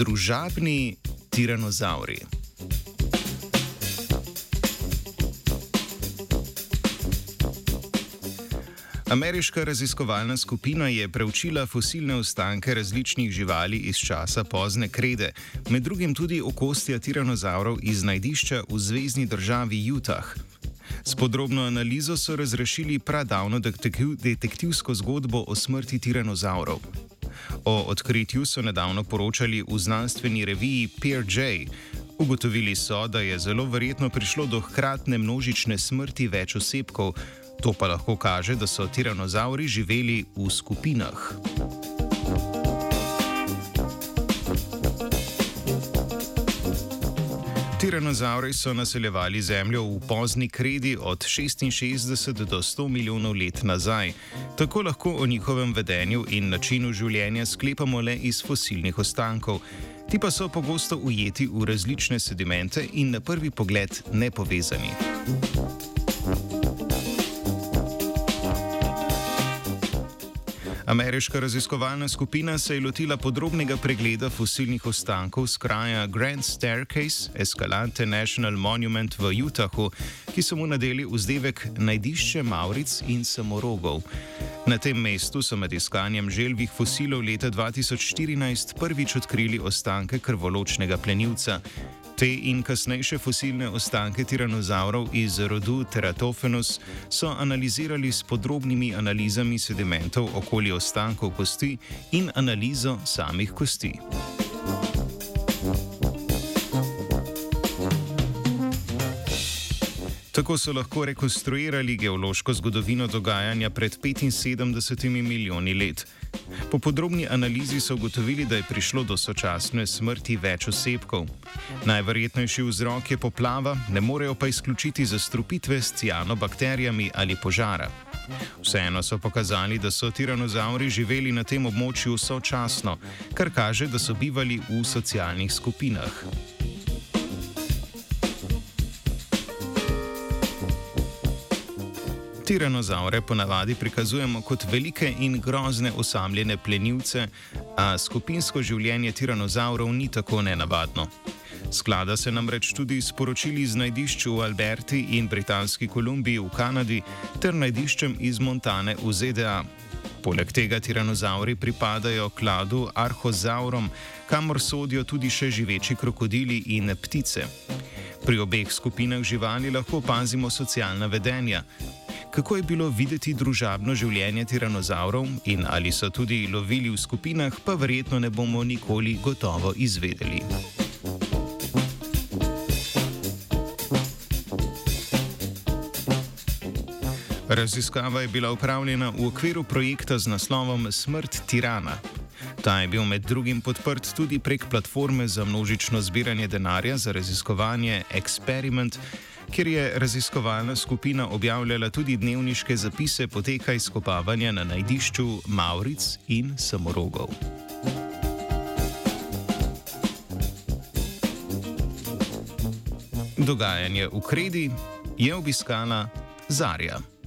družabni tiranozauri. Ameriška raziskovalna skupina je preučila fosilne ostanke različnih živali iz časa pozne krede, med drugim tudi okostja tiranozaurov iz najdišča v zvezdni državi Utah. S podrobno analizo so razrešili detektiv, detektivsko zgodbo o smrti tiranozaurov. O odkritju so nedavno poročali v znanstveni reviji Peer J. Ugotovili so, da je zelo verjetno prišlo do hkratne množične smrti več osebkov, to pa lahko kaže, da so tiranozauri živeli v skupinah. Tiranozauri so naseljevali Zemljo v pozni kredi od 66 do 100 milijonov let nazaj. Tako lahko o njihovem vedenju in načinu življenja sklepamo le iz fosilnih ostankov. Ti pa so pogosto ujeti v različne sedimente in na prvi pogled nepovezani. Ameriška raziskovalna skupina se je lotila podrobnega pregleda fosilnih ostankov z kraja Grand Staircase, Escalante National Monument v Utahu, ki so mu nadeli vzdevek najdišče Mauric in samorogov. Na tem mestu so med iskanjem želvih fosilov leta 2014 prvič odkrili ostanke krvoločnega plenilca. Te in kasnejše fosilne ostanke tiranozaurov iz rodu Teratophenus so analizirali s podrobnimi analizami sedimentov okoli ostankov kosti in analizo samih kosti. Tako so lahko rekonstruirali geološko zgodovino dogajanja pred 75 milijoni let. Po podrobni analizi so ugotovili, da je prišlo do sočasne smrti več osebkov. Najverjetnejši vzrok je poplava, ne morejo pa izključiti zastrupitve s cianobakterijami ali požara. Vseeno so pokazali, da so tiranozauri živeli na tem območju sočasno, kar kaže, da so bivali v socialnih skupinah. Tiranozaure ponavadi prikazujemo kot velike in grozne osamljene plenilce, a skupinsko življenje tiranozaurov ni tako nenavadno. Sklada se namreč tudi s poročili z najdišču v Alberti in Britanski Kolumbiji v Kanadi ter najdiščem iz Montane v ZDA. Poleg tega tiranozauri pripadajo kladu arhozaurom, kamor sodijo tudi še živeči krokodili in ptice. Pri obeh skupinah živali lahko opazimo socialna vedenja, kako je bilo videti družabno življenje tiranozaurov in ali so tudi lovili v skupinah, pa verjetno ne bomo nikoli gotovo izvedeli. Raziskava je bila upravljena v okviru projekta z naslovom Smrt tirana. Ta je bil med drugim podprt tudi prek platforme za množično zbiranje denarja za raziskovanje Experiment kjer je raziskovalna skupina objavljala tudi dnevniške zapise poteka izkopavanja na najdišču Mauric in Samorogov. Dogajanje v Kredi je obiskala Zarja.